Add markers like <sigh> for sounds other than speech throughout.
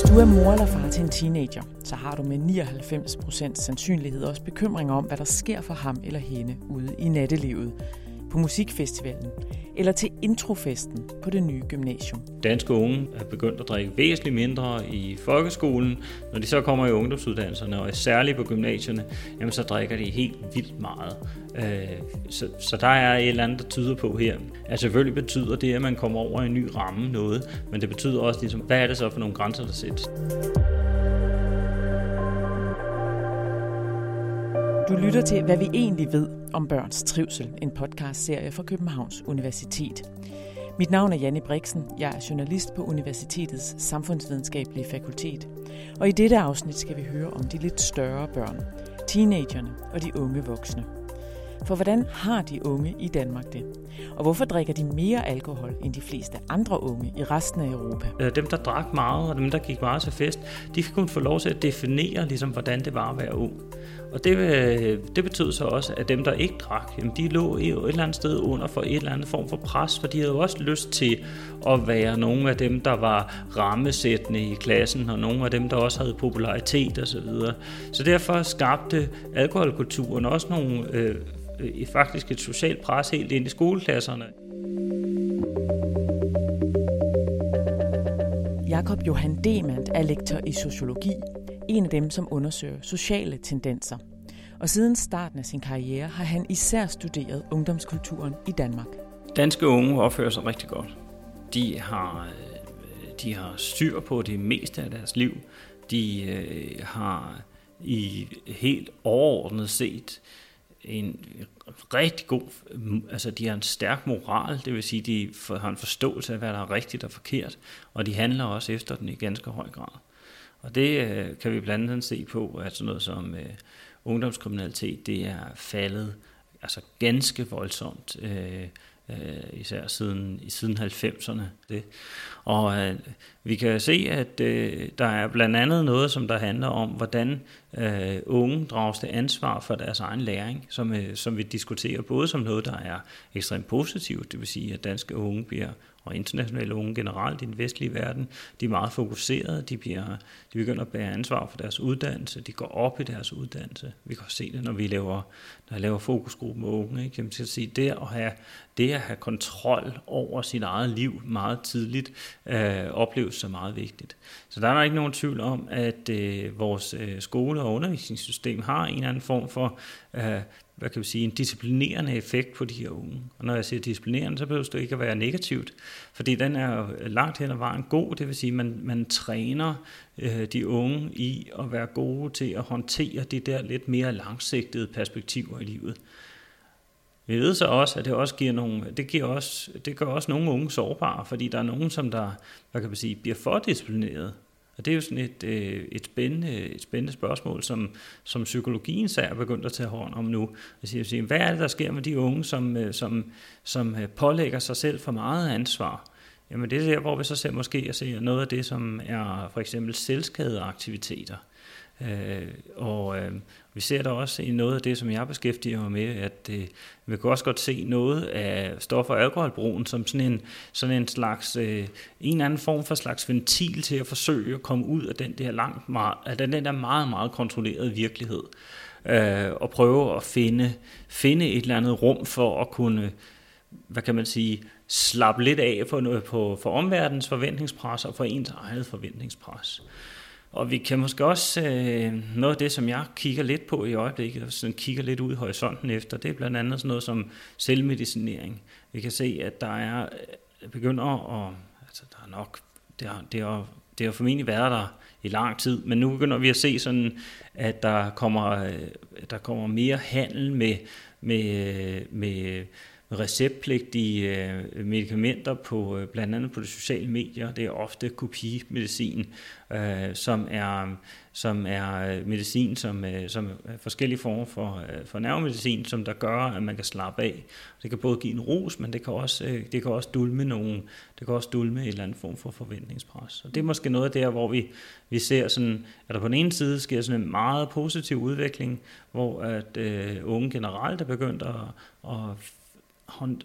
Hvis du er mor eller far til en teenager, så har du med 99% sandsynlighed også bekymringer om, hvad der sker for ham eller hende ude i nattelivet, på musikfestivalen eller til introfesten på det nye gymnasium. Danske unge er begyndt at drikke væsentligt mindre i folkeskolen. Når de så kommer i ungdomsuddannelserne, og særligt på gymnasierne, jamen så drikker de helt vildt meget. Øh, så, så der er et eller andet, der tyder på her. Altså selvfølgelig betyder det, at man kommer over en ny ramme noget, men det betyder også ligesom, hvad er det så for nogle grænser, der sættes? Du lytter til, hvad vi egentlig ved om børns trivsel, en podcast-serie fra Københavns Universitet. Mit navn er Janne Brixen. Jeg er journalist på Universitetets Samfundsvidenskabelige Fakultet. Og i dette afsnit skal vi høre om de lidt større børn, teenagerne og de unge voksne. For hvordan har de unge i Danmark det? Og hvorfor drikker de mere alkohol end de fleste andre unge i resten af Europa? Øh, dem, der drak meget, og dem, der gik meget til fest, de fik kun få lov til at definere, ligesom, hvordan det var at være ung. Og det, øh, det betød så også, at dem, der ikke drak, jamen, de lå et eller andet sted under for et eller andet form for pres, for de havde jo også lyst til at være nogle af dem, der var rammesættende i klassen, og nogle af dem, der også havde popularitet osv. Så, videre. så derfor skabte alkoholkulturen også nogle, øh, faktisk et socialt pres helt ind i skoleklasserne. Jakob Johan Demand er lektor i sociologi en af dem, som undersøger sociale tendenser. Og siden starten af sin karriere har han især studeret ungdomskulturen i Danmark. Danske unge opfører sig rigtig godt. De har, de har styr på det meste af deres liv. De øh, har i helt overordnet set en rigtig god, altså de har en stærk moral, det vil sige, de har en forståelse af, hvad der er rigtigt og forkert, og de handler også efter den i ganske høj grad. Og det øh, kan vi blandt andet se på, at sådan noget som øh, ungdomskriminalitet, det er faldet altså ganske voldsomt, øh, øh, især siden, siden 90'erne. Det. Og øh, vi kan se, at øh, der er blandt andet noget, som der handler om, hvordan øh, unge drages til ansvar for deres egen læring, som, øh, som vi diskuterer både som noget, der er ekstremt positivt, det vil sige, at danske unge bliver og internationale unge generelt i den vestlige verden, de er meget fokuserede, de, bliver, de begynder at bære ansvar for deres uddannelse, de går op i deres uddannelse. Vi kan se det, når vi laver, når jeg laver fokusgruppe med unge. Ikke? Jamen, til at sige, det at have, det at have kontrol over sit eget liv meget tidligt, øh, opleves så meget vigtigt. Så der er der ikke nogen tvivl om, at øh, vores øh, skole- og undervisningssystem har en eller anden form for øh, hvad kan vi sige, en disciplinerende effekt på de her unge. Og når jeg siger disciplinerende, så behøver det ikke at være negativt, fordi den er langt hen ad vejen god, det vil sige, at man, man træner øh, de unge i at være gode til at håndtere de der lidt mere langsigtede perspektiver i livet. Vi ved så også, at det også giver nogle, det, giver også, det gør også nogle unge sårbare, fordi der er nogen, som der, hvad kan man sige, bliver for disciplineret. Og det er jo sådan et, øh, et, spændende, et spændende spørgsmål, som, som psykologien så er begyndt at tage hånd om nu. At hvad er det, der sker med de unge, som, øh, som, som øh, pålægger sig selv for meget ansvar? Jamen det er der, hvor vi så ser måske at se noget af det, som er for eksempel selvskadeaktiviteter. Øh, og øh, vi ser der også i noget af det, som jeg beskæftiger mig med, at øh, vi kan også godt se noget af stof- og alkoholbrugen som sådan en, sådan en slags, øh, en eller anden form for slags ventil til at forsøge at komme ud af den der, langt meget, af den der meget, meget kontrollerede virkelighed. Øh, og prøve at finde, finde et eller andet rum for at kunne, hvad kan man sige, slappe lidt af på, noget, på for omverdens forventningspres og for ens eget forventningspres. Og vi kan måske også, øh, noget af det, som jeg kigger lidt på i øjeblikket, og sådan kigger lidt ud i horisonten efter, det er blandt andet sådan noget som selvmedicinering. Vi kan se, at der er, øh, begynder at, altså der er nok, det har, det har, det har formentlig været der i lang tid, men nu begynder vi at se sådan, at der kommer, øh, der kommer mere handel med, med, øh, med receptpligtige øh, medicamenter på øh, blandt andet på de sociale medier. Det er ofte kopimedicin, øh, som er som er øh, medicin, som, øh, som er forskellige former for, øh, for nervemedicin, som der gør, at man kan slappe af. Det kan både give en ros, men det kan også, det kan også dulme nogen, det kan også dulme en eller anden form for forventningspres. Og det er måske noget der, hvor vi, vi ser sådan, at der på den ene side sker sådan en meget positiv udvikling, hvor at øh, unge generelt er begyndt at, at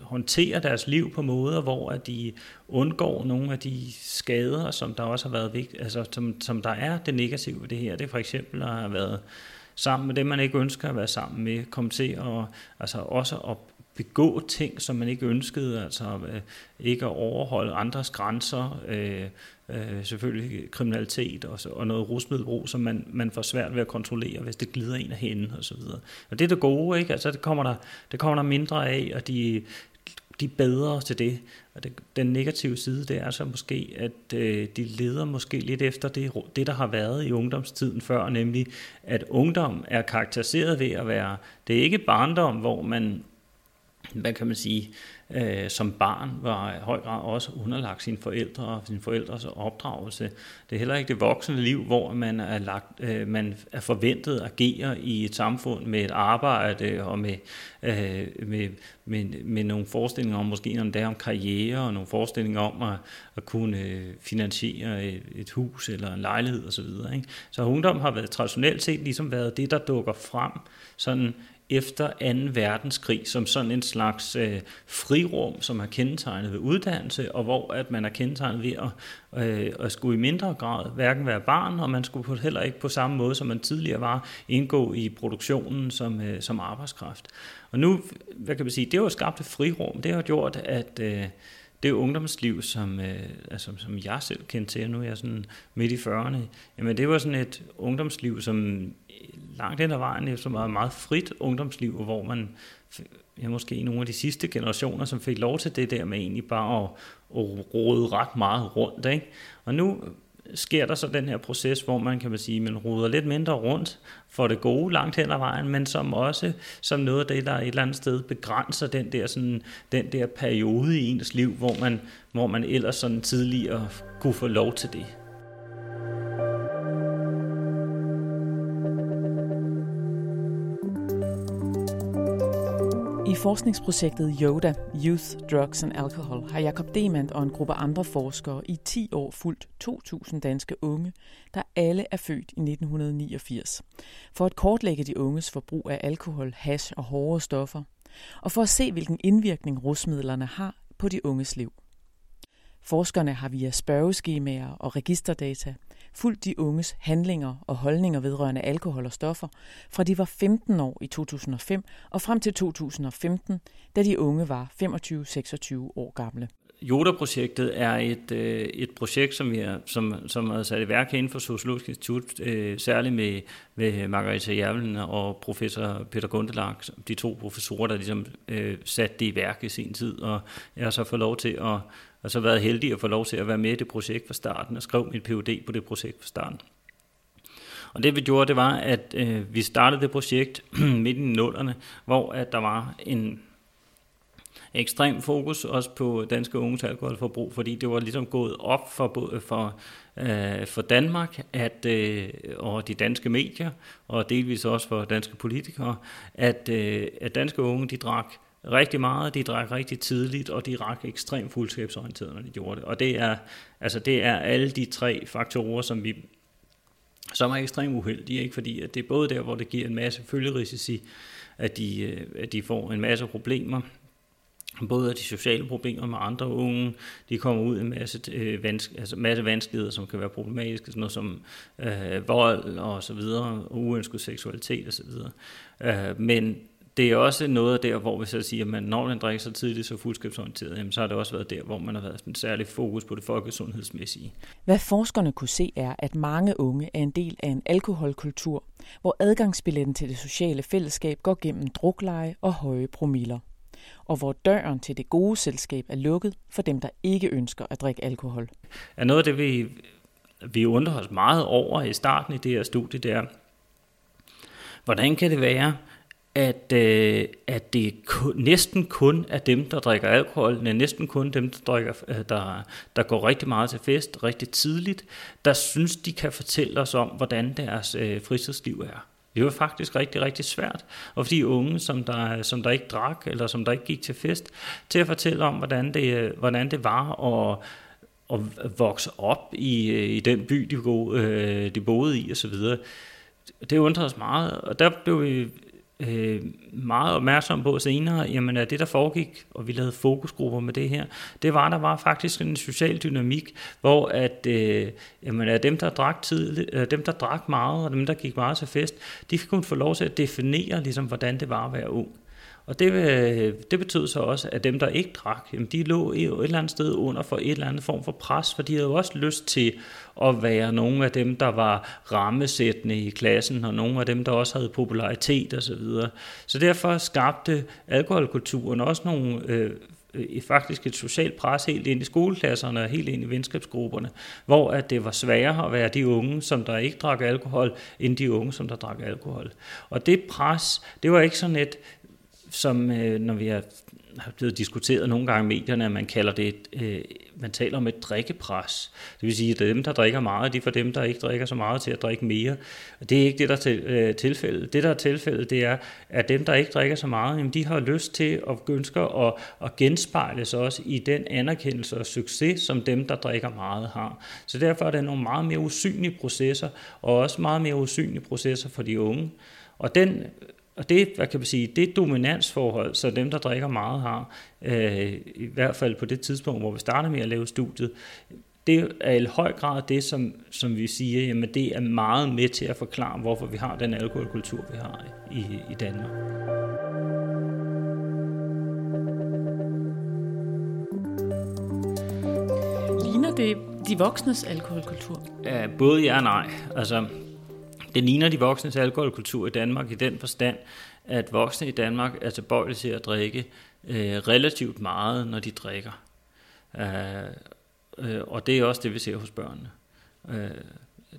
håndtere deres liv på måder, hvor at de undgår nogle af de skader, som der også har været vigtigt, altså som, som der er det negative ved det her. Det er for eksempel at have været sammen med dem, man ikke ønsker at være sammen med, komme til at, altså også at begå ting, som man ikke ønskede, altså øh, ikke at overholde andres grænser, øh, øh, selvfølgelig kriminalitet og, og noget rusmiddelbrug, som man, man får svært ved at kontrollere, hvis det glider en af hende og så videre. Og det er det gode, ikke? Altså det kommer der, det kommer der mindre af, og de, de er bedre til det. Og det, den negative side, det er så måske, at øh, de leder måske lidt efter det, det, der har været i ungdomstiden før, nemlig at ungdom er karakteriseret ved at være, det er ikke barndom, hvor man hvad kan man sige, øh, som barn var i høj grad også underlagt sine forældre og sine forældres opdragelse. Det er heller ikke det voksne liv, hvor man er, lagt, øh, man er forventet at agere i et samfund med et arbejde og med, øh, med, med, med nogle forestillinger om måske om der om karriere og nogle forestillinger om at, at kunne øh, finansiere et, et hus eller en lejlighed osv. Så, videre, ikke? så ungdom har været traditionelt set ligesom været det, der dukker frem sådan efter 2. verdenskrig som sådan en slags øh, frirum, som har kendetegnet ved uddannelse, og hvor at man er kendetegnet ved at, øh, at skulle i mindre grad hverken være barn, og man skulle heller ikke på samme måde, som man tidligere var, indgå i produktionen som, øh, som arbejdskraft. Og nu, hvad kan man sige, det har jo skabt et frirum, det har gjort, at øh, det ungdomsliv, som, øh, altså, som jeg selv kendte til, nu er jeg sådan midt i 40'erne, jamen det var sådan et ungdomsliv, som øh, langt hen ad vejen efter meget, meget frit ungdomsliv, hvor man ja, måske nogle af de sidste generationer, som fik lov til det der med egentlig bare at, at rode ret meget rundt. Ikke? Og nu sker der så den her proces, hvor man kan man sige, man ruder lidt mindre rundt for det gode langt hen ad vejen, men som også som noget af det, der et eller andet sted begrænser den der, sådan, den der periode i ens liv, hvor man, hvor man ellers sådan tidligere kunne få lov til det. I forskningsprojektet YODA, Youth, Drugs and Alcohol, har Jakob Demand og en gruppe andre forskere i 10 år fulgt 2.000 danske unge, der alle er født i 1989, for at kortlægge de unges forbrug af alkohol, hash og hårde stoffer, og for at se, hvilken indvirkning rusmidlerne har på de unges liv. Forskerne har via spørgeskemaer og registerdata fulgt de unges handlinger og holdninger vedrørende alkohol og stoffer, fra de var 15 år i 2005 og frem til 2015, da de unge var 25-26 år gamle. Yoda-projektet er et, øh, et projekt, som, vi er, som, som er sat i værk inden for Sociologisk Institut, øh, særligt med, med Margareta Jervelen og professor Peter Gundelag, de to professorer, der ligesom øh, satte det i værk i sin tid, og jeg har så fået lov til at og så været heldig at få lov til at være med i det projekt fra starten og skrev mit PhD på det projekt fra starten. Og det vi gjorde, det var, at øh, vi startede det projekt <clears throat> midt i nullerne, hvor at der var en ekstrem fokus også på danske unges alkoholforbrug, fordi det var ligesom gået op for, for, øh, for Danmark at, øh, og de danske medier, og delvis også for danske politikere, at, øh, at danske unge de drak rigtig meget, de drak rigtig tidligt, og de rak ekstremt fuldskabsorienteret, når de gjorde det. Og det er, altså det er alle de tre faktorer, som vi som er ekstremt uheldige, ikke? fordi at det er både der, hvor det giver en masse følgerisici, at de, øh, at de får en masse problemer, både de sociale problemer med andre unge, de kommer ud i en masse, øh, vanske, altså masse vanskeligheder, som kan være problematiske, sådan noget som øh, vold og så videre, og uønsket seksualitet og så videre. Øh, men det er også noget der, hvor vi så siger, at når man drikker så tidligt så fuldskabsorienteret, jamen, så har det også været der, hvor man har været en særlig fokus på det folkesundhedsmæssige. Hvad forskerne kunne se er, at mange unge er en del af en alkoholkultur, hvor adgangsbilletten til det sociale fællesskab går gennem drukleje og høje promiller og hvor døren til det gode selskab er lukket for dem, der ikke ønsker at drikke alkohol. Er noget af det, vi, vi undrer os meget over i starten i det her studie, det er, hvordan kan det være, at, øh, at det kun, næsten kun er dem, der drikker alkohol, næsten kun dem, der, drikker, øh, der, der går rigtig meget til fest rigtig tidligt, der synes, de kan fortælle os om, hvordan deres øh, fritidsliv er. Det var faktisk rigtig, rigtig svært. Og fordi unge, som der, som der ikke drak, eller som der ikke gik til fest, til at fortælle om, hvordan det, øh, hvordan det var at, at vokse op i, øh, i den by, de, bo, øh, de boede i osv. Det undrede os meget, og der blev vi øh, meget opmærksom på senere, jamen at det der foregik, og vi lavede fokusgrupper med det her, det var, der var faktisk en social dynamik, hvor at, øh, jamen, at dem, der drak tidligt, øh, dem, der drak meget, og dem, der gik meget til fest, de kunne få lov til at definere, ligesom, hvordan det var at være ung. Og det, øh, det betød så også, at dem, der ikke drak, jamen de lå et eller andet sted under for et eller andet form for pres, for de havde jo også lyst til at være nogle af dem, der var rammesættende i klassen, og nogle af dem, der også havde popularitet osv. Så, videre. så derfor skabte alkoholkulturen også nogle øh, øh, faktisk et socialt pres helt ind i skoleklasserne og helt ind i venskabsgrupperne, hvor at det var sværere at være de unge, som der ikke drak alkohol, end de unge, som der drak alkohol. Og det pres, det var ikke sådan et, som øh, når vi har, har blevet diskuteret nogle gange i medierne, at man kalder det et, øh, man taler om et drikkepres. Det vil sige, at dem, der drikker meget, de får dem, der ikke drikker så meget til at drikke mere. Og det er ikke det, der er til, øh, tilfældet. Det, der er tilfældet, det er, at dem, der ikke drikker så meget, jamen, de har lyst til og ønsker at, at genspejle sig også i den anerkendelse og succes, som dem, der drikker meget, har. Så derfor er det nogle meget mere usynlige processer, og også meget mere usynlige processer for de unge. Og den og det, hvad kan man sige, det dominansforhold, så dem, der drikker meget, har, øh, i hvert fald på det tidspunkt, hvor vi starter med at lave studiet, det er i høj grad det, som, som vi siger, jamen det er meget med til at forklare, hvorfor vi har den alkoholkultur, vi har i, i Danmark. Ligner det de voksnes alkoholkultur? Ja, både ja og nej. Altså, det ligner de voksnes alkoholkultur i Danmark i den forstand, at voksne i Danmark er tilbøjelige til at drikke øh, relativt meget, når de drikker. Øh, øh og det er også det, vi ser hos børnene. Øh,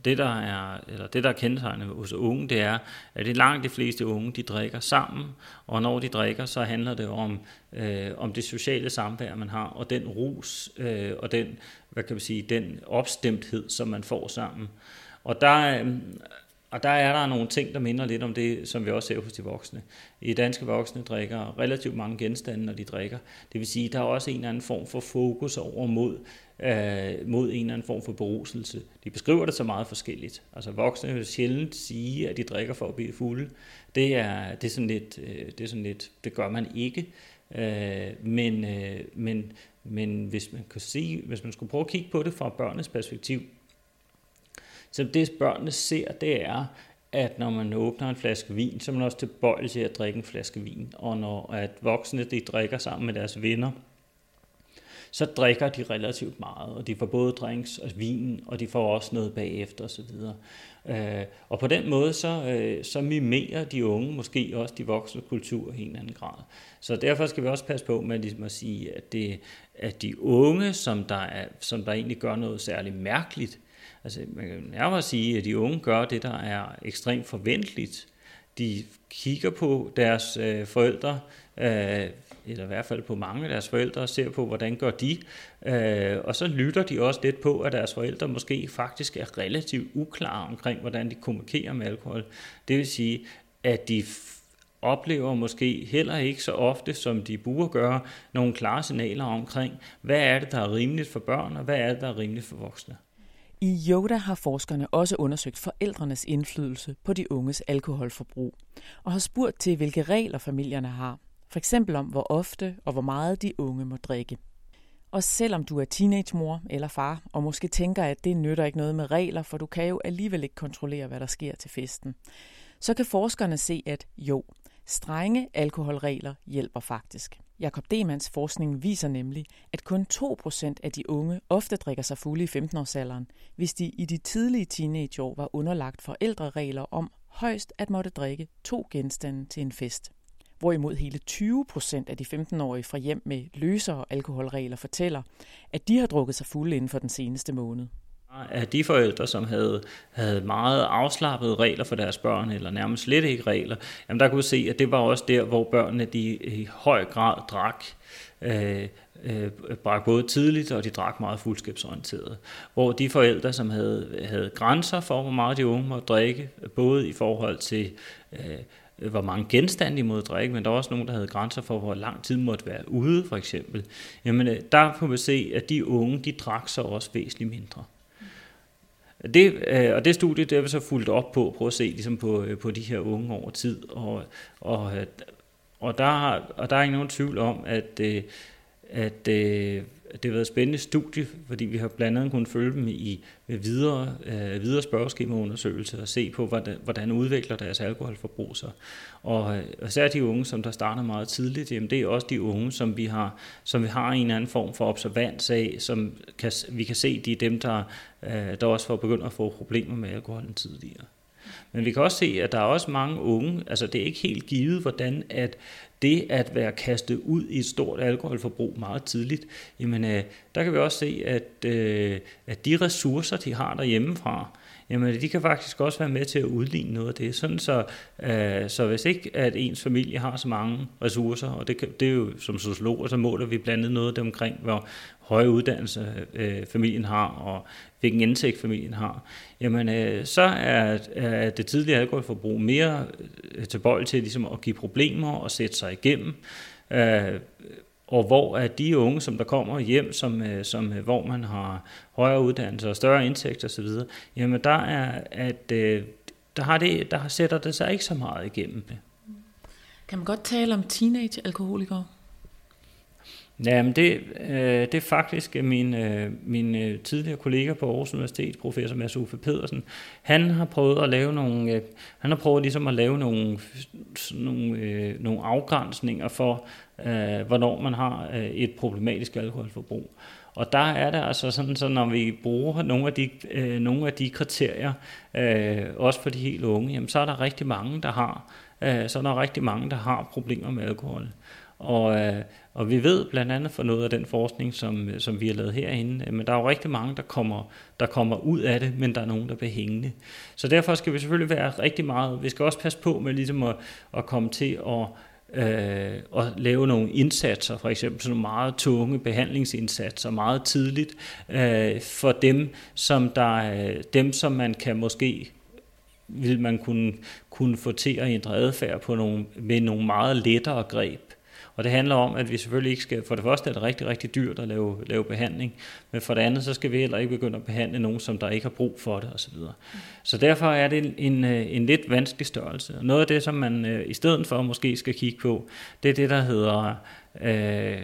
det, der er, eller det, der er kendetegnende hos unge, det er, at det langt de fleste unge, de drikker sammen, og når de drikker, så handler det om, øh, om det sociale samvær, man har, og den rus, øh, og den, hvad kan man sige, den opstemthed, som man får sammen. Og der, øh, og der er der nogle ting, der minder lidt om det, som vi også ser hos de voksne. I danske voksne drikker relativt mange genstande, når de drikker. Det vil sige, at der er også en eller anden form for fokus over mod, øh, mod en eller anden form for beruselse. De beskriver det så meget forskelligt. Altså voksne vil sjældent sige, at de drikker for at blive fulde. Det er, det er, sådan, lidt, øh, det er sådan lidt, det gør man ikke. Øh, men, øh, men, men hvis man kan sige, hvis man skulle prøve at kigge på det fra børnenes perspektiv, så det børnene ser, det er, at når man åbner en flaske vin, så er man også tilbøjelig til at drikke en flaske vin. Og når at voksne de drikker sammen med deres venner, så drikker de relativt meget, og de får både drinks og vin, og de får også noget bagefter osv. Øh, og på den måde, så, øh, så mimerer de unge måske også de voksne kultur i en eller anden grad. Så derfor skal vi også passe på med ligesom at sige, at, det, at de unge, som der, er, som der egentlig gør noget særligt mærkeligt, Altså, man kan nærmere sige, at de unge gør det, der er ekstremt forventeligt. De kigger på deres øh, forældre, øh, eller i hvert fald på mange af deres forældre, og ser på, hvordan gør de. Øh, og så lytter de også lidt på, at deres forældre måske faktisk er relativt uklare omkring, hvordan de kommunikerer med alkohol. Det vil sige, at de oplever måske heller ikke så ofte, som de burde gøre, nogle klare signaler omkring, hvad er det, der er rimeligt for børn, og hvad er det, der er rimeligt for voksne. I Yoda har forskerne også undersøgt forældrenes indflydelse på de unges alkoholforbrug, og har spurgt til, hvilke regler familierne har. For eksempel om, hvor ofte og hvor meget de unge må drikke. Og selvom du er teenagemor eller far, og måske tænker, at det nytter ikke noget med regler, for du kan jo alligevel ikke kontrollere, hvad der sker til festen, så kan forskerne se, at jo, strenge alkoholregler hjælper faktisk. Jakob Demans forskning viser nemlig, at kun 2% af de unge ofte drikker sig fulde i 15-årsalderen, hvis de i de tidlige teenageår var underlagt forældreregler om højst at måtte drikke to genstande til en fest. Hvorimod hele 20% af de 15-årige fra hjem med løsere alkoholregler fortæller, at de har drukket sig fulde inden for den seneste måned af de forældre, som havde, havde meget afslappede regler for deres børn, eller nærmest slet ikke regler, jamen der kunne vi se, at det var også der, hvor børnene de i høj grad drak. Øh, øh, drak både tidligt, og de drak meget fuldskabsorienteret. Hvor de forældre, som havde, havde grænser for, hvor meget de unge måtte drikke, både i forhold til øh, hvor mange genstande de måtte drikke, men der var også nogen, der havde grænser for, hvor lang tid måtte være ude, for eksempel. Jamen, øh, der kunne vi se, at de unge, de drak så også væsentligt mindre. Det, øh, og det studie, det har vi så fulgt op på, prøve at se ligesom på, øh, på de her unge over tid, og, og, øh, og, der, og der er ikke nogen tvivl om, at, at, at det har været et spændende studie, fordi vi har blandt andet kunnet følge dem i videre, øh, videre spørgeskemaundersøgelser og se på, hvordan, hvordan udvikler deres alkoholforbrug sig. Øh, og især de unge, som der starter meget tidligt, jamen det er også de unge, som vi har, som vi har en eller anden form for observans af, som kan, vi kan se, de er dem, der, øh, der også får begyndt at få problemer med alkoholen tidligere. Men vi kan også se, at der er også mange unge, altså det er ikke helt givet, hvordan at det at være kastet ud i et stort alkoholforbrug meget tidligt, jamen øh, der kan vi også se, at, øh, at de ressourcer, de har derhjemmefra, jamen de kan faktisk også være med til at udligne noget af det. Sådan så, øh, så hvis ikke at ens familie har så mange ressourcer, og det, kan, det er jo som sociologer, så måler vi blandt andet noget af det omkring, hvor høje uddannelse øh, familien har, og hvilken indtægt familien har, jamen øh, så er, er det tidlige alkoholforbrug mere øh, tilbøjeligt til ligesom at give problemer og sætte sig igennem. Øh, og hvor er de unge, som der kommer hjem, som, øh, som, øh, hvor man har højere uddannelse og større indtægt osv., jamen der er, at øh, der, har det, der sætter det sig ikke så meget igennem. Kan man godt tale om teenage-alkoholikere? Jamen det, øh, det er faktisk min, øh, min øh, tidligere kollega på Aarhus Universitet, professor Mads Uffe Pedersen. Han har prøvet at lave nogle, øh, han har prøvet ligesom at lave nogle, nogle, øh, nogle afgrænsninger for, øh, hvornår man har øh, et problematisk alkoholforbrug. Og der er det altså sådan, så når vi bruger nogle af de, øh, nogle af de kriterier, øh, også for de helt unge, jamen, så er der rigtig mange, der har, øh, så er der rigtig mange, der har problemer med alkohol. Og, øh, og vi ved blandt andet fra noget af den forskning, som, som vi har lavet herinde, men der er jo rigtig mange, der kommer, der kommer ud af det, men der er nogen, der bliver hængende. Så derfor skal vi selvfølgelig være rigtig meget, vi skal også passe på med ligesom at, at komme til at øh, at lave nogle indsatser, for eksempel sådan nogle meget tunge behandlingsindsatser meget tidligt øh, for dem, som der, øh, dem, som man kan måske vil man kunne, kunne få til at ændre adfærd på nogle, med nogle meget lettere greb. Og det handler om, at vi selvfølgelig ikke skal, for det første er det rigtig, rigtig dyrt at lave, lave behandling, men for det andet, så skal vi heller ikke begynde at behandle nogen, som der ikke har brug for det osv. Mm. Så derfor er det en, øh, en lidt vanskelig størrelse. Noget af det, som man øh, i stedet for måske skal kigge på, det er det, der hedder øh,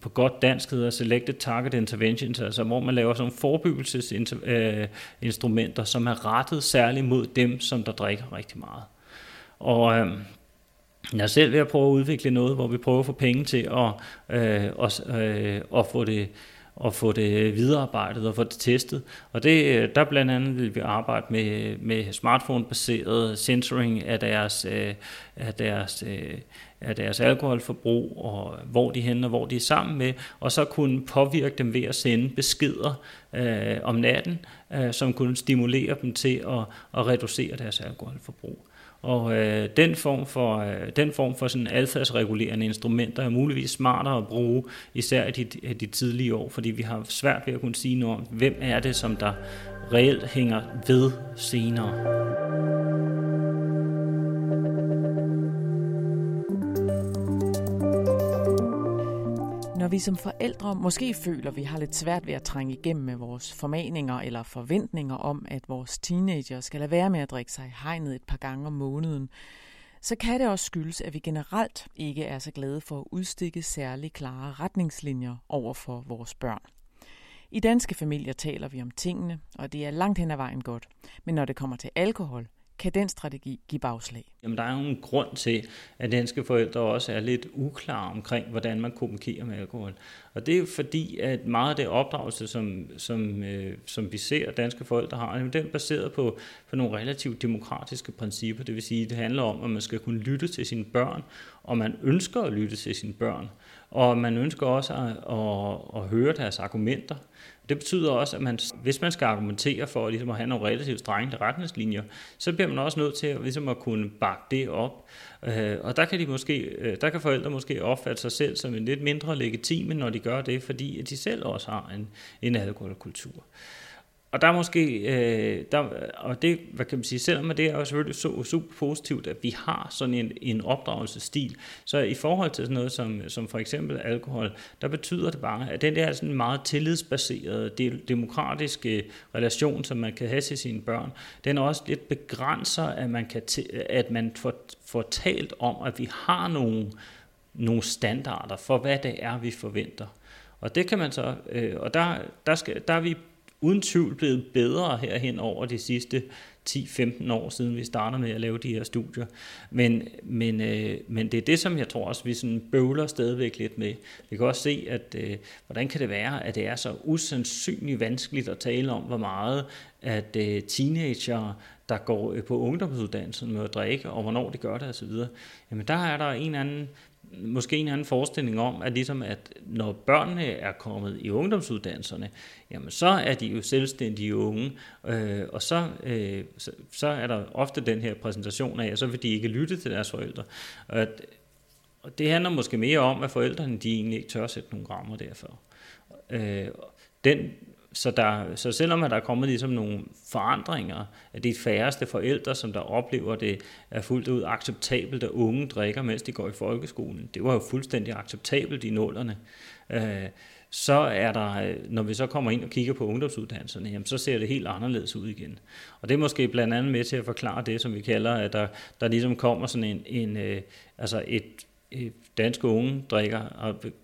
på godt dansk hedder Selected Target Interventions, altså hvor man laver sådan nogle forebyggelsesinstrumenter, øh, som er rettet særligt mod dem, som der drikker rigtig meget. Og øh, jeg er selv ved at prøve at udvikle noget, hvor vi prøver at få penge til at, øh, at, øh, at få det at få det viderearbejdet og få det testet. Og det, øh, der blandt andet vil vi arbejde med, med smartphone-baseret sensoring af deres, øh, af deres, øh, af deres alkoholforbrug, og hvor de hænder, hvor de er sammen med, og så kunne påvirke dem ved at sende beskeder øh, om natten, øh, som kunne stimulere dem til at, at reducere deres alkoholforbrug. Og øh, den form for, øh, den form for sådan adfærdsregulerende instrumenter er muligvis smartere at bruge, især i de, de tidlige år, fordi vi har svært ved at kunne sige noget om, hvem er det, som der reelt hænger ved senere. Vi som forældre måske føler, at vi har lidt svært ved at trænge igennem med vores formaninger eller forventninger om, at vores teenager skal lade være med at drikke sig hegnet et par gange om måneden, så kan det også skyldes, at vi generelt ikke er så glade for at udstikke særlig klare retningslinjer over for vores børn. I danske familier taler vi om tingene, og det er langt hen ad vejen godt. Men når det kommer til alkohol, kan den strategi give bagslag? Jamen, der er jo en grund til, at danske forældre også er lidt uklare omkring, hvordan man kommunikerer med alkohol. Og det er jo fordi, at meget af det opdragelse, som, som, øh, som vi ser, danske forældre har, jamen, den er baseret på, på nogle relativt demokratiske principper. Det vil sige, at det handler om, at man skal kunne lytte til sine børn, og man ønsker at lytte til sine børn. Og man ønsker også at, at, at høre deres argumenter. Det betyder også, at man, hvis man skal argumentere for ligesom at have nogle relativt strenge retningslinjer, så bliver man også nødt til at, ligesom at kunne bakke det op. Øh, og der kan, de måske, øh, der kan forældre måske opfatte sig selv som en lidt mindre legitime, når de gør det, fordi de selv også har en, en alkoholkultur og der er måske, øh, der, og det, hvad kan man sige, selvom det er jo selvfølgelig så, super positivt, at vi har sådan en, en opdragelsesstil, så i forhold til sådan noget som, som for eksempel alkohol, der betyder det bare, at den der sådan meget tillidsbaserede, demokratiske relation, som man kan have til sine børn, den er også lidt begrænser, at man, kan at man får, får talt om, at vi har nogle, nogle standarder for, hvad det er, vi forventer. Og det kan man så, øh, og der, der, skal, der er vi uden tvivl blevet bedre herhen over de sidste 10-15 år siden vi startede med at lave de her studier. Men, men, øh, men det er det, som jeg tror også, vi sådan bøvler stadigvæk lidt med. Vi kan også se, at øh, hvordan kan det være, at det er så usandsynligt vanskeligt at tale om, hvor meget at øh, teenager, der går øh, på ungdomsuddannelsen med at drikke, og hvornår de gør det osv. Jamen der er der en eller anden måske en anden forestilling om, at ligesom at når børnene er kommet i ungdomsuddannelserne, jamen så er de jo selvstændige unge, øh, og så, øh, så, så er der ofte den her præsentation af, at så vil de ikke lytte til deres forældre. Og, og det handler måske mere om, at forældrene de egentlig ikke tør sætte nogle rammer derfor. Øh, den så, der, så selvom der er kommet ligesom nogle forandringer, at det er færreste forældre, som der oplever det, er fuldt ud acceptabelt, at unge drikker, mens de går i folkeskolen. Det var jo fuldstændig acceptabelt i nullerne. Øh, så er der, øh, når vi så kommer ind og kigger på ungdomsuddannelserne, jamen så ser det helt anderledes ud igen. Og det er måske blandt andet med til at forklare det, som vi kalder, at der, der ligesom kommer sådan en, en øh, altså et danske unge drikker,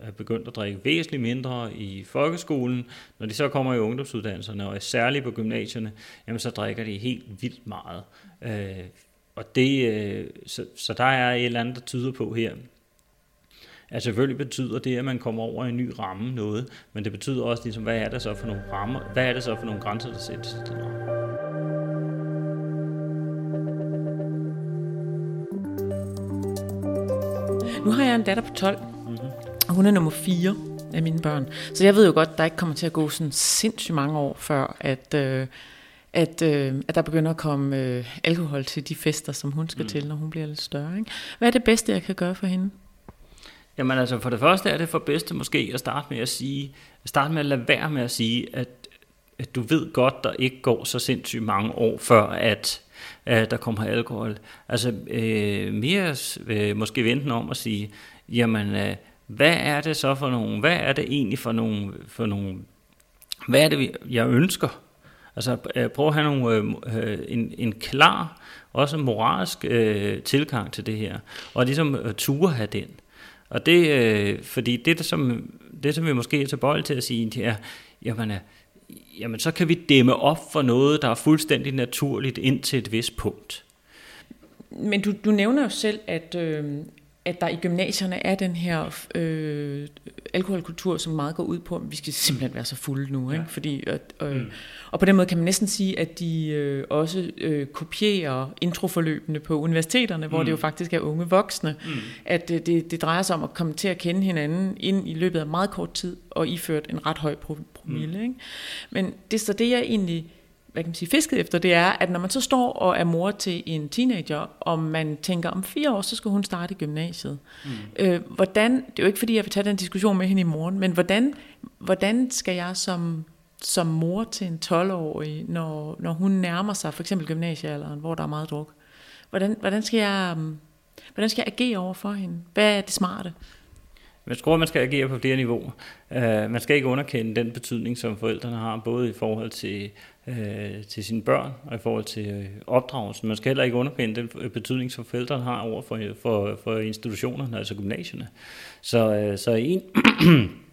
er begyndt at drikke væsentligt mindre i folkeskolen. Når de så kommer i ungdomsuddannelserne, og særligt på gymnasierne, jamen så drikker de helt vildt meget. Øh, og det, øh, så, så der er et eller andet, der tyder på her, at selvfølgelig betyder det, at man kommer over i en ny ramme noget, men det betyder også, ligesom, hvad er det så for nogle rammer, hvad er det så for nogle grænser, der sættes til noget. Nu har jeg en datter på 12, mm-hmm. og hun er nummer 4 af mine børn. Så jeg ved jo godt, at der ikke kommer til at gå sådan sindssygt mange år, før at, øh, at, øh, at der begynder at komme øh, alkohol til de fester, som hun skal mm. til, når hun bliver lidt større. Ikke? Hvad er det bedste, jeg kan gøre for hende? Jamen altså, for det første er det for bedste måske at starte med at sige, starte med at lade være med at sige, at, at du ved godt, der ikke går så sindssygt mange år, før at at der kommer alkohol. Altså øh, mere øh, måske venten om at sige, jamen øh, hvad er det så for nogle, hvad er det egentlig for nogle, for nogle hvad er det, jeg ønsker? Altså øh, prøv at have nogle, øh, øh, en, en klar, også moralsk øh, tilgang til det her, og ligesom øh, ture have den. Og det, øh, fordi det, der, som, det, som vi måske er tilbøjelige til at sige, det er, jamen, øh, jamen så kan vi dæmme op for noget, der er fuldstændig naturligt ind til et vist punkt. Men du, du nævner jo selv, at, øh, at der i gymnasierne er den her øh, alkoholkultur, som meget går ud på, at vi skal simpelthen være så fulde nu. Ikke? Ja. Fordi, øh, mm. Og på den måde kan man næsten sige, at de øh, også øh, kopierer introforløbene på universiteterne, hvor mm. det jo faktisk er unge voksne. Mm. At øh, det, det drejer sig om at komme til at kende hinanden ind i løbet af meget kort tid, og iført en ret høj promille. Mm. Ikke? Men det er så det, jeg egentlig hvad kan man sige, fisket efter, det er, at når man så står og er mor til en teenager, og man tænker, om fire år, så skal hun starte i gymnasiet. Mm. Øh, hvordan, det er jo ikke fordi, jeg vil tage den diskussion med hende i morgen, men hvordan, hvordan skal jeg som, som mor til en 12-årig, når, når hun nærmer sig for eksempel gymnasiealderen, hvor der er meget druk, hvordan, hvordan, skal jeg, hvordan skal jeg agere over for hende? Hvad er det smarte? Jeg tror, man skal agere på flere niveauer. Uh, man skal ikke underkende den betydning, som forældrene har, både i forhold til øh, til sine børn og i forhold til øh, opdragelsen. Man skal heller ikke underkende den øh, betydning, som forældrene har over for, for, for institutionerne, altså gymnasierne. Så, så en, <clears throat>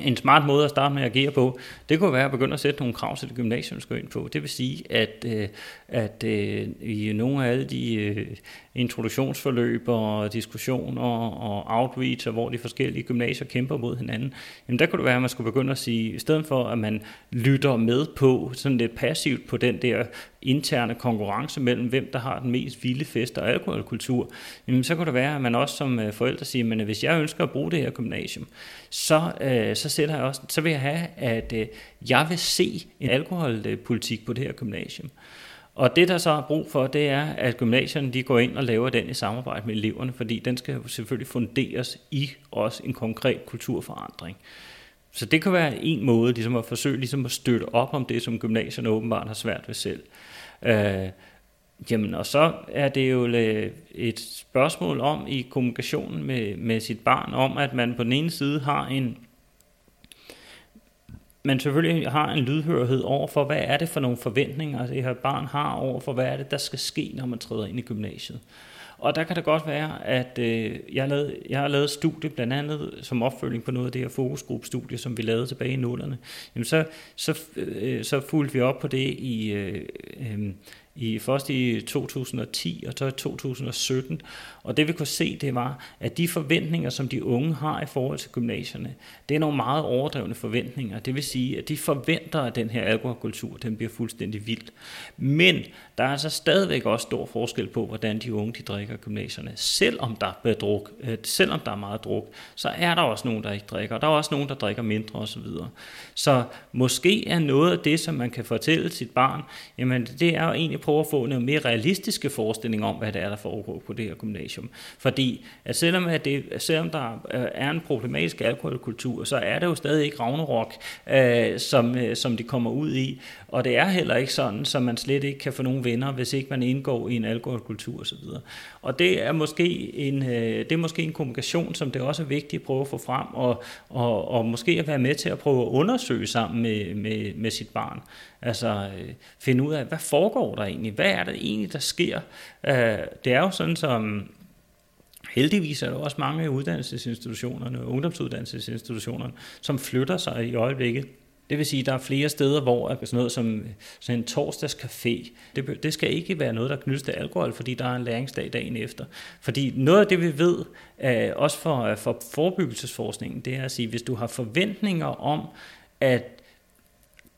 en smart måde at starte med at agere på, det kunne være at begynde at sætte nogle krav til det gymnasium, skal ind på. Det vil sige, at, øh, at øh, i nogle af alle de øh, introduktionsforløb og diskussioner og outreach, og hvor de forskellige gymnasier kæmper mod hinanden, jamen der kunne det være, at man skulle begynde at sige, i stedet for at man lytter med på, sådan lidt passivt på den der interne konkurrence mellem, hvem der har den mest vilde fest og alkoholkultur, jamen så kunne det være, at man også som forældre siger, men hvis jeg ønsker at bruge det her gymnasium, så, øh, så, sætter jeg også, så vil jeg have, at øh, jeg vil se en alkoholpolitik på det her gymnasium. Og det, der så er brug for, det er, at gymnasierne de går ind og laver den i samarbejde med eleverne, fordi den skal selvfølgelig funderes i også en konkret kulturforandring. Så det kan være en måde ligesom at forsøge ligesom at støtte op om det, som gymnasierne åbenbart har svært ved selv. Øh, jamen, og så er det jo øh, et spørgsmål om i kommunikationen med, med sit barn, om at man på den ene side har en man selvfølgelig har en lydhørhed over for, hvad er det for nogle forventninger, det her barn har over for, hvad er det, der skal ske, når man træder ind i gymnasiet. Og der kan det godt være, at øh, jeg, har lavet, jeg har lavet studie blandt andet som opfølging på noget af det her fokusgruppestudie, som vi lavede tilbage i nullerne. Jamen så, så, øh, så fulgte vi op på det i, øh, øh, i først i 2010 og så i 2017. Og det vi kunne se, det var, at de forventninger, som de unge har i forhold til gymnasierne, det er nogle meget overdrevne forventninger. Det vil sige, at de forventer, at den her alkoholkultur, den bliver fuldstændig vild. Men der er altså stadigvæk også stor forskel på, hvordan de unge de drikker gymnasierne. Selvom der er druk, øh, selvom der er meget druk, så er der også nogen, der ikke drikker. Der er også nogen, der drikker mindre osv. Så måske er noget af det, som man kan fortælle sit barn, jamen det er jo egentlig prøve at få nogle mere realistiske forestillinger om, hvad det er, der foregår på det her gymnasium. Fordi at selvom, at det, selvom der øh, er en problematisk alkoholkultur, så er det jo stadig ikke Ragnarok, øh, som, øh, som de kommer ud i. Og det er heller ikke sådan, så man slet ikke kan få nogen venner, hvis ikke man indgår i en alkoholkultur osv. Og det er måske en, øh, det er måske en kommunikation, som det også er vigtigt at prøve at få frem, og, og, og måske at være med til at prøve at undersøge sammen med, med, med sit barn. Altså øh, finde ud af, hvad foregår der egentlig? Hvad er det egentlig, der sker? Øh, det er jo sådan, som heldigvis er der også mange af uddannelsesinstitutionerne, ungdomsuddannelsesinstitutionerne, som flytter sig i øjeblikket det vil sige, at der er flere steder, hvor sådan noget som sådan en torsdagscafé, det, det skal ikke være noget, der knyttes til alkohol, fordi der er en læringsdag dagen efter. Fordi noget af det, vi ved, øh, også for, for forebyggelsesforskningen, det er at sige, hvis du har forventninger om, at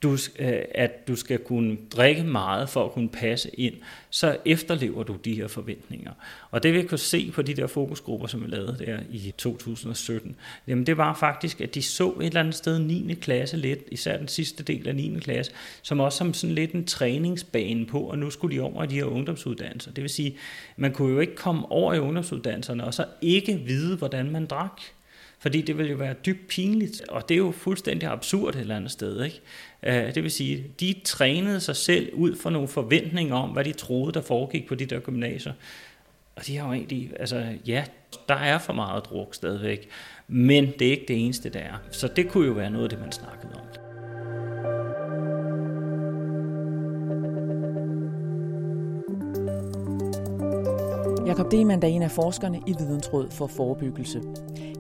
du, øh, at du skal kunne drikke meget for at kunne passe ind, så efterlever du de her forventninger. Og det vi kunne se på de der fokusgrupper, som vi lavede der i 2017, jamen det var faktisk, at de så et eller andet sted 9. klasse lidt, især den sidste del af 9. klasse, som også som sådan lidt en træningsbane på, og nu skulle de over i de her ungdomsuddannelser. Det vil sige, man kunne jo ikke komme over i ungdomsuddannelserne og så ikke vide, hvordan man drak. Fordi det vil jo være dybt pinligt, og det er jo fuldstændig absurd et eller andet sted. Ikke? Øh, det vil sige, de trænede sig selv ud fra nogle forventninger om, hvad de troede, der foregik på de der gymnasier. Og de har jo egentlig, altså ja, der er for meget druk stadigvæk, men det er ikke det eneste, der er. Så det kunne jo være noget af det, man snakkede om. Jakob Demand er en af forskerne i Vidensråd for Forebyggelse.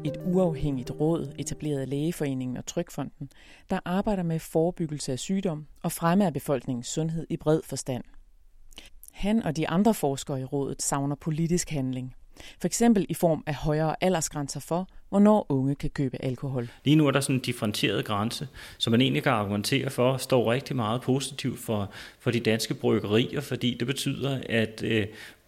Et uafhængigt råd etableret af Lægeforeningen og Trykfonden, der arbejder med forebyggelse af sygdom og fremme af befolkningens sundhed i bred forstand. Han og de andre forskere i rådet savner politisk handling. For eksempel i form af højere aldersgrænser for, hvornår unge kan købe alkohol. Lige nu er der sådan en differentieret grænse, som man egentlig kan argumentere for, står rigtig meget positivt for, for de danske bryggerier, fordi det betyder, at øh,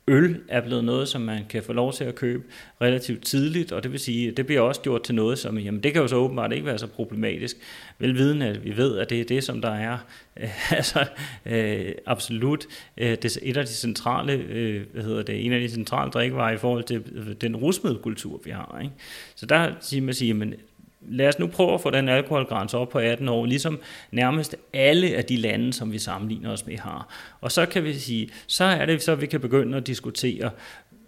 øl er blevet noget, som man kan få lov til at købe relativt tidligt, og det vil sige, det bliver også gjort til noget, som jamen, det kan jo så åbenbart ikke være så problematisk. Velviden, at vi ved, at det er det, som der er øh, <laughs> altså, øh, absolut øh, det, et af de centrale, øh, hvad hedder det, en af de centrale drikkevarer i forhold til øh, den rusmiddelkultur, vi har. Ikke? Så der siger man at men lad os nu prøve at få den alkoholgrænse op på 18 år, ligesom nærmest alle af de lande, som vi sammenligner os med, har. Og så kan vi sige, så er det så, at vi kan begynde at diskutere,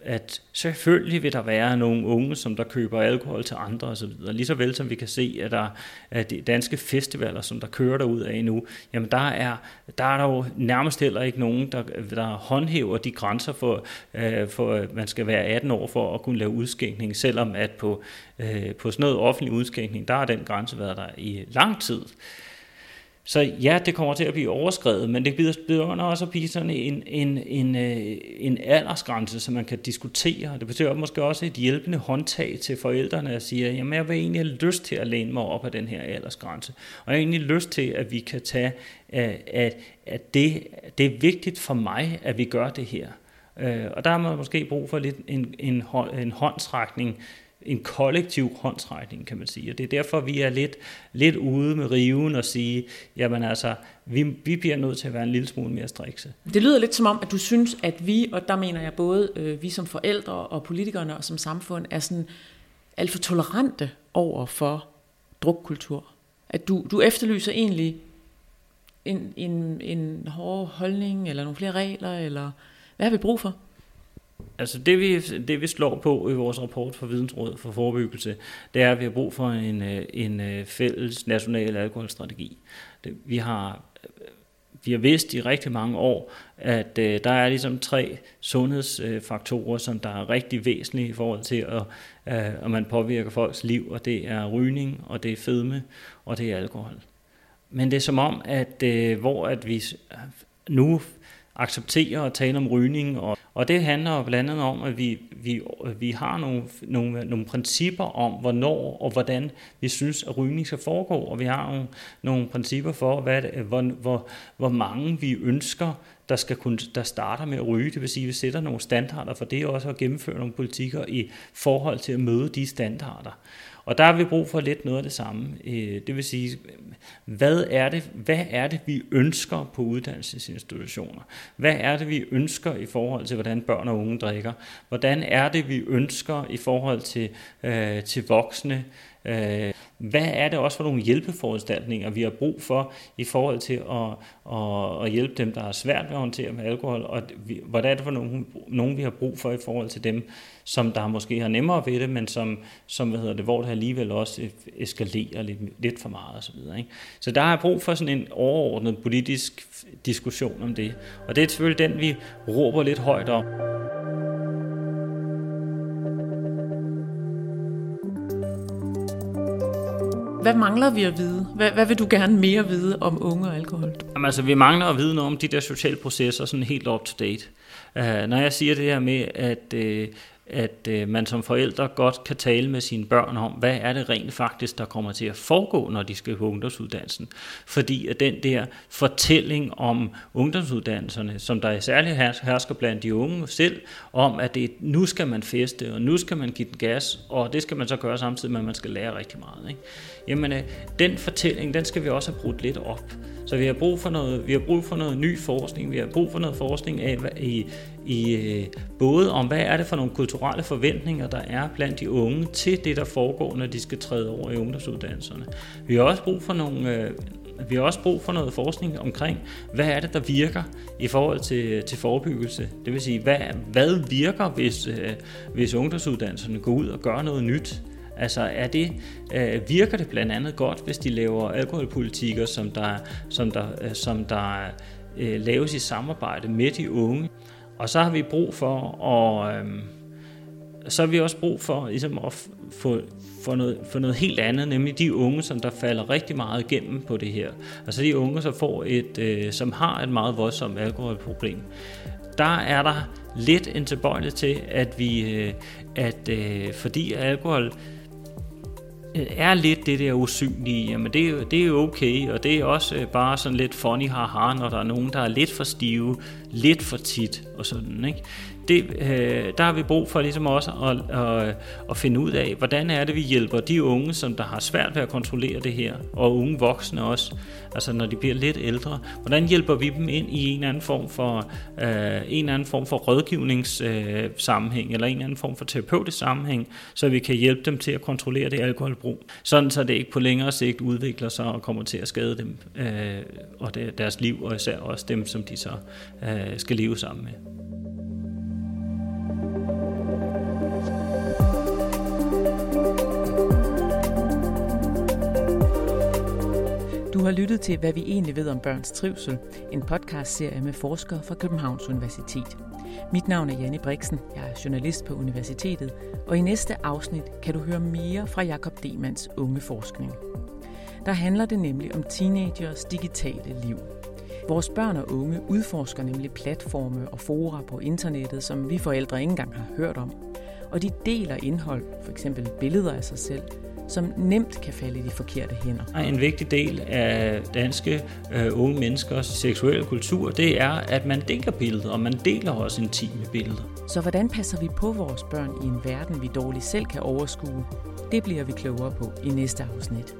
at selvfølgelig vil der være nogle unge, som der køber alkohol til andre osv. Lige så vel som vi kan se, at der er de danske festivaler, som der kører derud af nu, jamen der er, der er der jo nærmest heller ikke nogen, der, der håndhæver de grænser for, øh, for, at man skal være 18 år for at kunne lave udskænkning, selvom at på, øh, på sådan noget offentlig udskænkning, der har den grænse været der i lang tid. Så ja, det kommer til at blive overskrevet, men det begynder også at blive sådan en, en, en, øh, en aldersgrænse, som man kan diskutere. Det betyder måske også et hjælpende håndtag til forældrene at sige, jamen jeg vil egentlig have lyst til at læne mig op af den her aldersgrænse. Og jeg har egentlig lyst til, at vi kan tage, at, at det, det er vigtigt for mig, at vi gør det her. Øh, og der har man måske brug for lidt en, en, en håndtrækning, en kollektiv håndtrækning, kan man sige. Og det er derfor, vi er lidt, lidt ude med riven og sige, jamen altså, vi, vi bliver nødt til at være en lille smule mere strikse. Det lyder lidt som om, at du synes, at vi, og der mener jeg både øh, vi som forældre og politikerne og som samfund, er sådan alt for tolerante over for drukkultur. at du, du efterlyser egentlig en, en, en hård holdning, eller nogle flere regler, eller hvad har vi brug for? Altså det vi, det vi slår på i vores rapport for Vidensrådet for Forebyggelse, det er, at vi har brug for en, øh, en øh, fælles national alkoholstrategi. Det, vi har øh, vi har vidst i rigtig mange år, at øh, der er ligesom tre sundhedsfaktorer, som der er rigtig væsentlige i forhold til, at, øh, at man påvirker folks liv, og det er rygning, og det er fedme, og det er alkohol. Men det er som om, at øh, hvor at vi nu acceptere at tale om rygning, og, og det handler blandt andet om, at vi, vi, vi har nogle, nogle, nogle principper om, hvornår og hvordan vi synes, at rygning skal foregå, og vi har nogle, nogle principper for, hvad, hvor, hvor, hvor mange vi ønsker, der, skal kunne, der starter med at ryge. Det vil sige, at vi sætter nogle standarder for det, og også at gennemføre nogle politikker i forhold til at møde de standarder. Og der har vi brug for lidt noget af det samme. Øh, det vil sige, hvad er det, hvad er det vi ønsker på uddannelsesinstitutioner? Hvad er det, vi ønsker i forhold til, hvordan børn og unge drikker? Hvordan er det, vi ønsker i forhold til, øh, til voksne? Øh, hvad er det også for nogle hjælpeforanstaltninger, vi har brug for i forhold til at, at, at hjælpe dem, der har svært ved at håndtere med alkohol, og hvordan er det for nogle, nogle, vi har brug for i forhold til dem, som der måske har nemmere ved det, men som, som hvad hedder det, hvor det alligevel også eskalerer lidt, lidt for meget osv. Så, ikke? så der er brug for sådan en overordnet politisk diskussion om det, og det er selvfølgelig den, vi råber lidt højt om. Hvad mangler vi at vide? Hvad, hvad vil du gerne mere vide om unge og alkohol? Jamen, altså, vi mangler at vide noget om de der sociale processer, sådan helt up to date. Uh, når jeg siger det her med, at, uh, at øh, man som forældre godt kan tale med sine børn om, hvad er det rent faktisk, der kommer til at foregå, når de skal på ungdomsuddannelsen. Fordi at den der fortælling om ungdomsuddannelserne, som der er særligt hersker blandt de unge selv, om at det, nu skal man feste, og nu skal man give den gas, og det skal man så gøre samtidig med, at man skal lære rigtig meget. Ikke? Jamen, øh, den fortælling, den skal vi også have brudt lidt op. Så vi har brug for noget, vi har brug for noget ny forskning, vi har brug for noget forskning af, i, i, øh, både om, hvad er det for nogle kulturelle forventninger, der er blandt de unge til det, der foregår, når de skal træde over i ungdomsuddannelserne. Vi har også brug for nogle, øh, vi har også brug for noget forskning omkring, hvad er det, der virker i forhold til, til forebyggelse. Det vil sige, hvad, hvad virker, hvis, øh, hvis ungdomsuddannelserne går ud og gør noget nyt Altså er det, øh, virker det blandt andet godt, hvis de laver alkoholpolitikker, som der, som der, øh, som der øh, laves i samarbejde med de unge. Og så har vi brug for at, øh, så har vi også brug for ligesom at få, for noget, for noget helt andet, nemlig de unge, som der falder rigtig meget igennem på det her. Altså de unge, som, får et, øh, som har et meget voldsomt alkoholproblem. Der er der lidt en tilbøjelighed til, at vi, øh, at øh, fordi alkohol Øh, er lidt det der usynlige, jamen det det er jo okay, og det er også øh, bare sådan lidt funny haha, når der er nogen, der er lidt for stive, lidt for tit og sådan, ikke? Det, øh, der har vi brug for ligesom også at, at, at finde ud af, hvordan er det, vi hjælper de unge, som der har svært ved at kontrollere det her, og unge voksne også, altså når de bliver lidt ældre, hvordan hjælper vi dem ind i en eller anden form for, øh, en eller anden form for rådgivningssammenhæng, øh, eller en eller anden form for terapeutisk sammenhæng, så vi kan hjælpe dem til at kontrollere det alkoholbrug, sådan så det ikke på længere sigt udvikler sig og kommer til at skade dem øh, og deres liv, og især også dem, som de så øh, skal leve sammen med. Du har lyttet til, hvad vi egentlig ved om børns trivsel, en podcastserie med forskere fra Københavns Universitet. Mit navn er Janne Brixen, jeg er journalist på universitetet, og i næste afsnit kan du høre mere fra Jakob Demans unge forskning. Der handler det nemlig om teenagers digitale liv. Vores børn og unge udforsker nemlig platforme og fora på internettet, som vi forældre ikke engang har hørt om. Og de deler indhold, f.eks. billeder af sig selv, som nemt kan falde i de forkerte hænder. En vigtig del af danske øh, unge menneskers seksuelle kultur, det er, at man deler billeder, og man deler også intime billeder. Så hvordan passer vi på vores børn i en verden, vi dårligt selv kan overskue? Det bliver vi klogere på i næste afsnit.